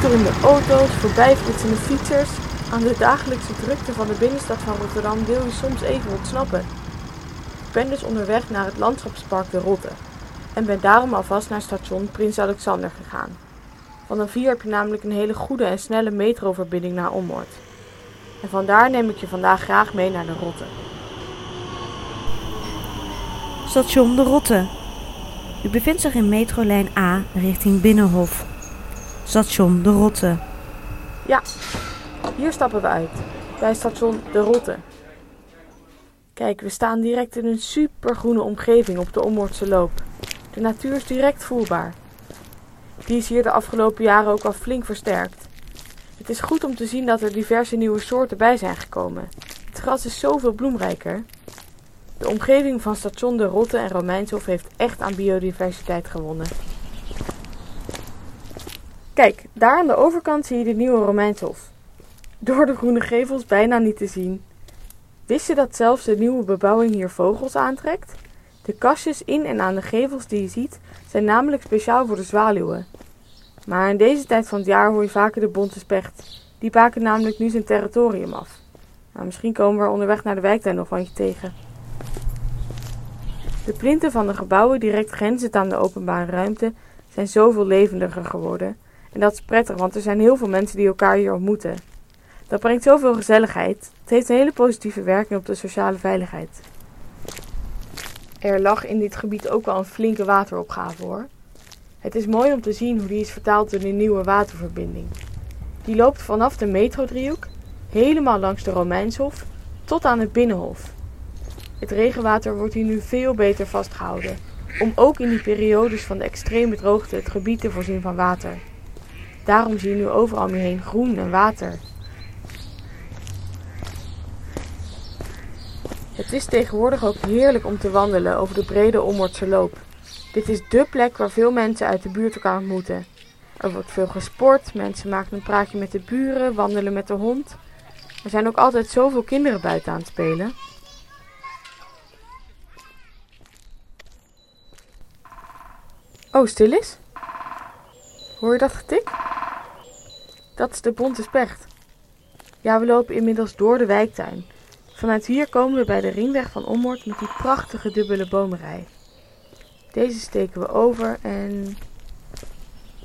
Toeterende auto's, voorbijflitsende fietsers. Aan de dagelijkse drukte van de binnenstad van Rotterdam wil je soms even ontsnappen. Ik ben dus onderweg naar het landschapspark De Rotte en ben daarom alvast naar station Prins Alexander gegaan. Van een vier heb je namelijk een hele goede en snelle metroverbinding naar Ommoord. En vandaar neem ik je vandaag graag mee naar De Rotte. Station De Rotte. U bevindt zich in metrolijn A richting Binnenhof. Station De Rotte. Ja, hier stappen we uit, bij station De Rotte. Kijk, we staan direct in een supergroene omgeving op de Ommoordse loop. De natuur is direct voelbaar. Die is hier de afgelopen jaren ook al flink versterkt. Het is goed om te zien dat er diverse nieuwe soorten bij zijn gekomen. Het gras is zoveel bloemrijker. De omgeving van station De Rotte en Romeinshof heeft echt aan biodiversiteit gewonnen. Kijk, daar aan de overkant zie je de nieuwe Romeinshof. Door de groene gevels bijna niet te zien. Wist je dat zelfs de nieuwe bebouwing hier vogels aantrekt? De kastjes in en aan de gevels die je ziet zijn namelijk speciaal voor de zwaluwen. Maar in deze tijd van het jaar hoor je vaker de bonte specht. Die baken namelijk nu zijn territorium af. Nou, misschien komen we onderweg naar de wijktuin nog van je tegen. De plinten van de gebouwen direct grenzend aan de openbare ruimte zijn zoveel levendiger geworden. En dat is prettig, want er zijn heel veel mensen die elkaar hier ontmoeten. Dat brengt zoveel gezelligheid. Het heeft een hele positieve werking op de sociale veiligheid. Er lag in dit gebied ook wel een flinke wateropgave hoor. Het is mooi om te zien hoe die is vertaald in een nieuwe waterverbinding. Die loopt vanaf de metrodriehoek, helemaal langs de Romeinshof, tot aan het Binnenhof. Het regenwater wordt hier nu veel beter vastgehouden, om ook in die periodes van de extreme droogte het gebied te voorzien van water. Daarom zie je nu overal om heen groen en water. Het is tegenwoordig ook heerlijk om te wandelen over de brede Ommoordse loop. Dit is dé plek waar veel mensen uit de buurt elkaar ontmoeten. Er wordt veel gesport, mensen maken een praatje met de buren, wandelen met de hond. Er zijn ook altijd zoveel kinderen buiten aan het spelen. Oh, stil is? Hoor je dat getik? Dat is de bonte specht. Ja, we lopen inmiddels door de wijktuin. Vanuit hier komen we bij de ringweg van Ommoord met die prachtige dubbele bomenrij. Deze steken we over en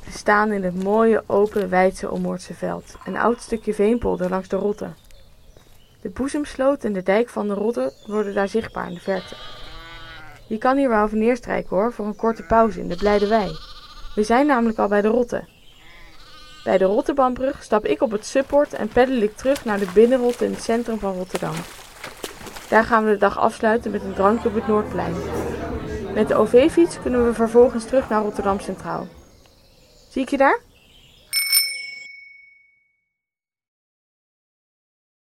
we staan in het mooie open wijdse Ommoordse veld. Een oud stukje veenpolder langs de Rotte. De boezemsloot en de dijk van de Rotte worden daar zichtbaar in de verte. Je kan hier wel even neerstrijken hoor, voor een korte pauze in de Blijde Wei. We zijn namelijk al bij de Rotte. Bij de Rotterdambrug stap ik op het support en peddel ik terug naar de binnenrotte in het centrum van Rotterdam. Daar gaan we de dag afsluiten met een drankje op het Noordplein. Met de OV-fiets kunnen we vervolgens terug naar Rotterdam Centraal. Zie ik je daar?